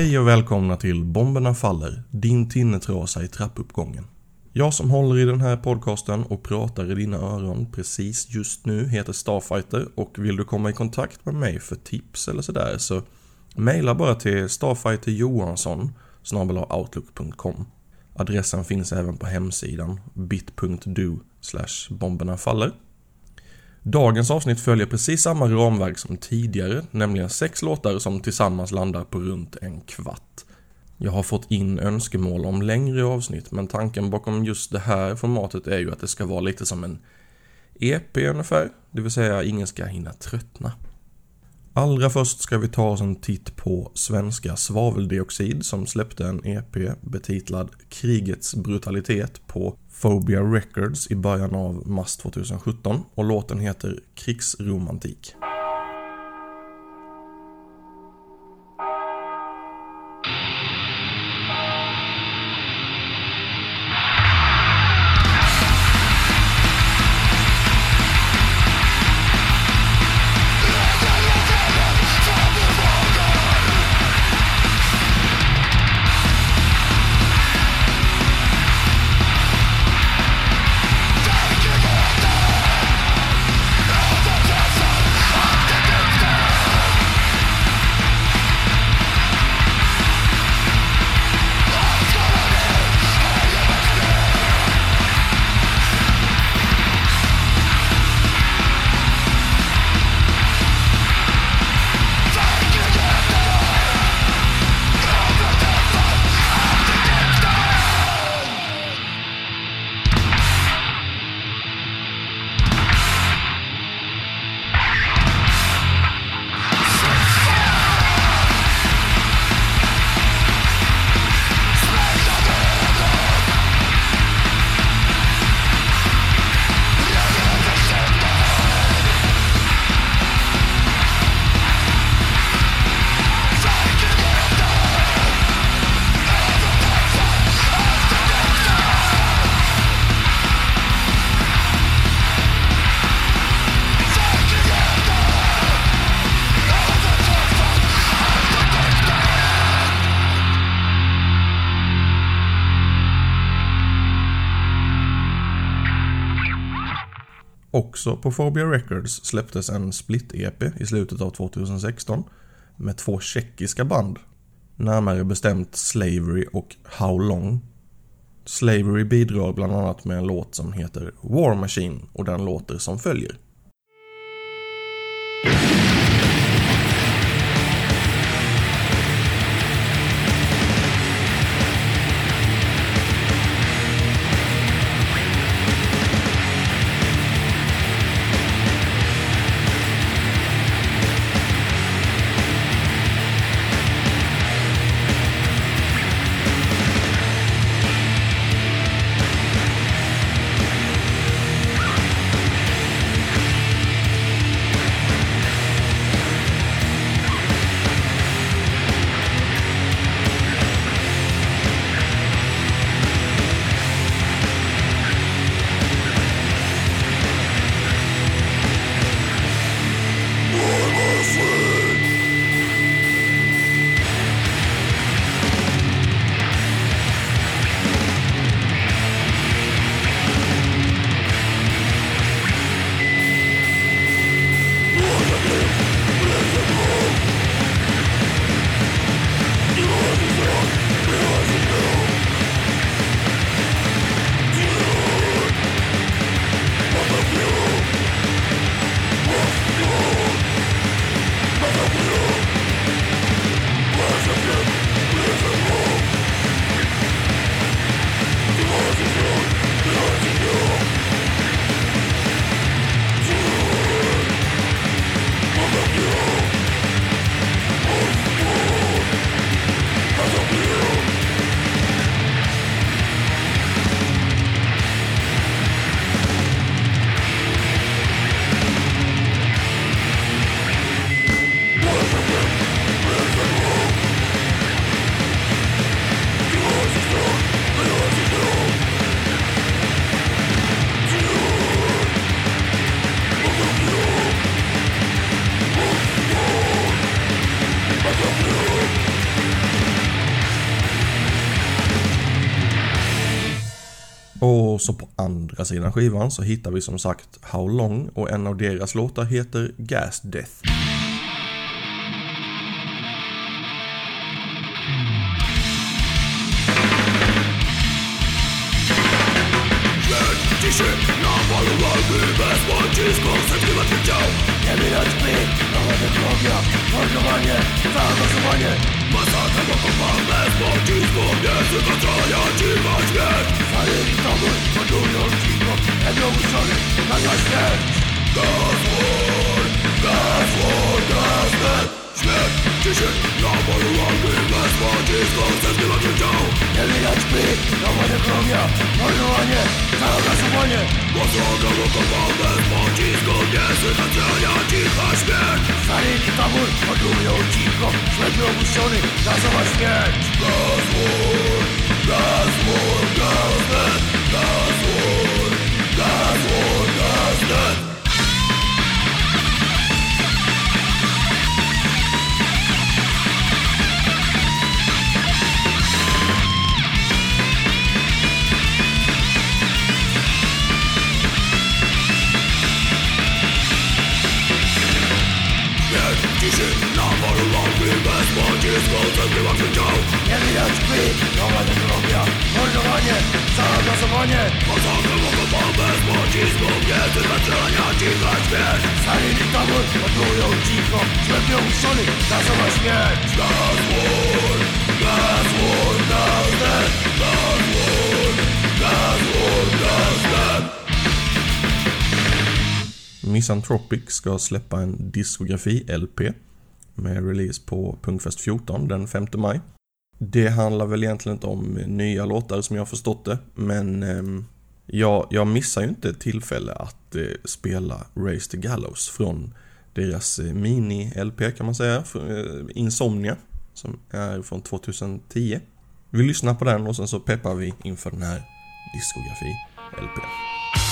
Hej och välkomna till Bomberna Faller, din tinnetrasa i trappuppgången. Jag som håller i den här podcasten och pratar i dina öron precis just nu heter Starfighter och vill du komma i kontakt med mig för tips eller sådär så mejla bara till starfighterjohansson outlook.com. Adressen finns även på hemsidan bit.do bomberna faller. Dagens avsnitt följer precis samma ramverk som tidigare, nämligen sex låtar som tillsammans landar på runt en kvart. Jag har fått in önskemål om längre avsnitt, men tanken bakom just det här formatet är ju att det ska vara lite som en EP ungefär, det vill säga ingen ska hinna tröttna. Allra först ska vi ta oss en titt på svenska Svaveldioxid som släppte en EP betitlad Krigets brutalitet på Phobia Records i början av mars 2017 och låten heter Krigsromantik. Också på Phobia Records släpptes en split-EP i slutet av 2016 med två tjeckiska band. Närmare bestämt Slavery och How Long. Slavery bidrar bland annat med en låt som heter War Machine och den låter som följer. Och så på andra sidan skivan så hittar vi som sagt How Long och en av deras låtar heter Gas Death. Now Patologia, mordowanie, zaawansowanie Masakra wokół złodzizmu Nie zwyczaja dziwa śmierć Stary dobór, podłują cicho Jedno uszczony, na na śmierć Gazłor, gazłor, gazłor Śmierć dzisiaj na moją łapy Bez złodzizmu chcę zgrywać się Nie widać plik, na moje kromia Mordowanie, zaawansowanie Posłonego kowalne Mąci zgodnie z nacenia cicha śmierć Stary niepamur odrumią cicho Śmierć opuszczony, gazowa śmierć Gaz mur, gaz mur, gaz net Gaz mur, gaz mur, gaz net shit Not for a long reverse But just go to the rock and go Nie widać krwi, dobra technologia Mordowanie, zaangażowanie Masakra mogą bombę z mocizmu Nie tylko strzelania, cicha śmierć Stary dyktator, podróżują cicho Ślepnie uszczony, nazywa śmierć That's war, that's war, that's death That's war, that's war, that's death Misanthropic ska släppa en diskografi-LP med release på Punkfest 14 den 5 maj. Det handlar väl egentligen inte om nya låtar som jag förstått det, men eh, jag, jag, missar ju inte ett tillfälle att eh, spela Race to Gallows från deras eh, mini-LP kan man säga, för, eh, Insomnia, som är från 2010. Vi lyssnar på den och sen så peppar vi inför den här diskografi-LPn.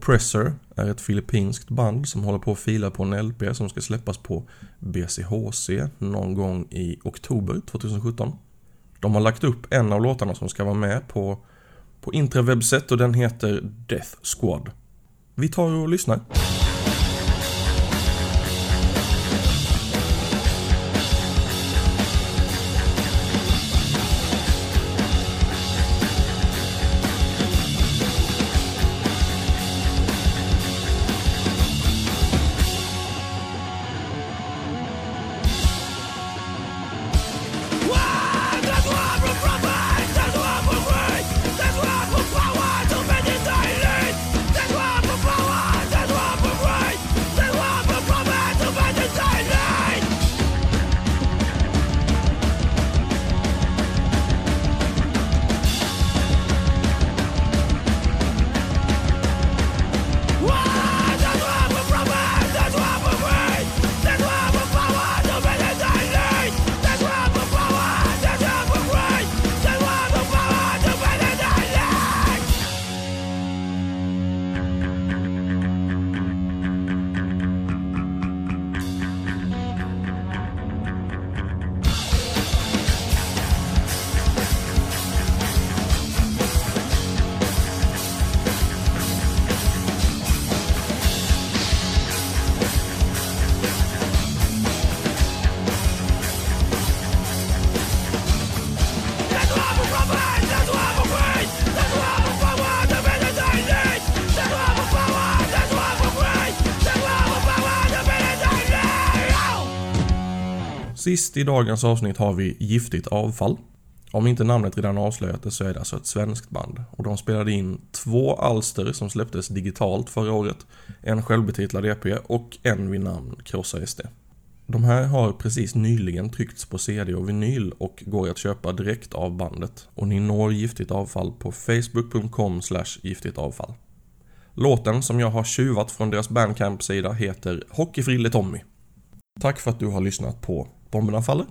Oppressor är ett filippinskt band som håller på att fila på en LP som ska släppas på BCHC någon gång i oktober 2017. De har lagt upp en av låtarna som ska vara med på, på intrawebbset och den heter Death Squad. Vi tar och lyssnar. Sist i dagens avsnitt har vi Giftigt avfall. Om inte namnet redan avslöjat det så är det alltså ett svenskt band. Och de spelade in två alster som släpptes digitalt förra året. En självbetitlad EP och en vid namn Krossa SD. De här har precis nyligen tryckts på CD och vinyl och går att köpa direkt av bandet. Och ni når Giftigt Avfall på facebook.com giftigt avfall. Låten som jag har tjuvat från deras bandcamp-sida heter Hockeyfrille Tommy. Tack för att du har lyssnat på Bomberna faller.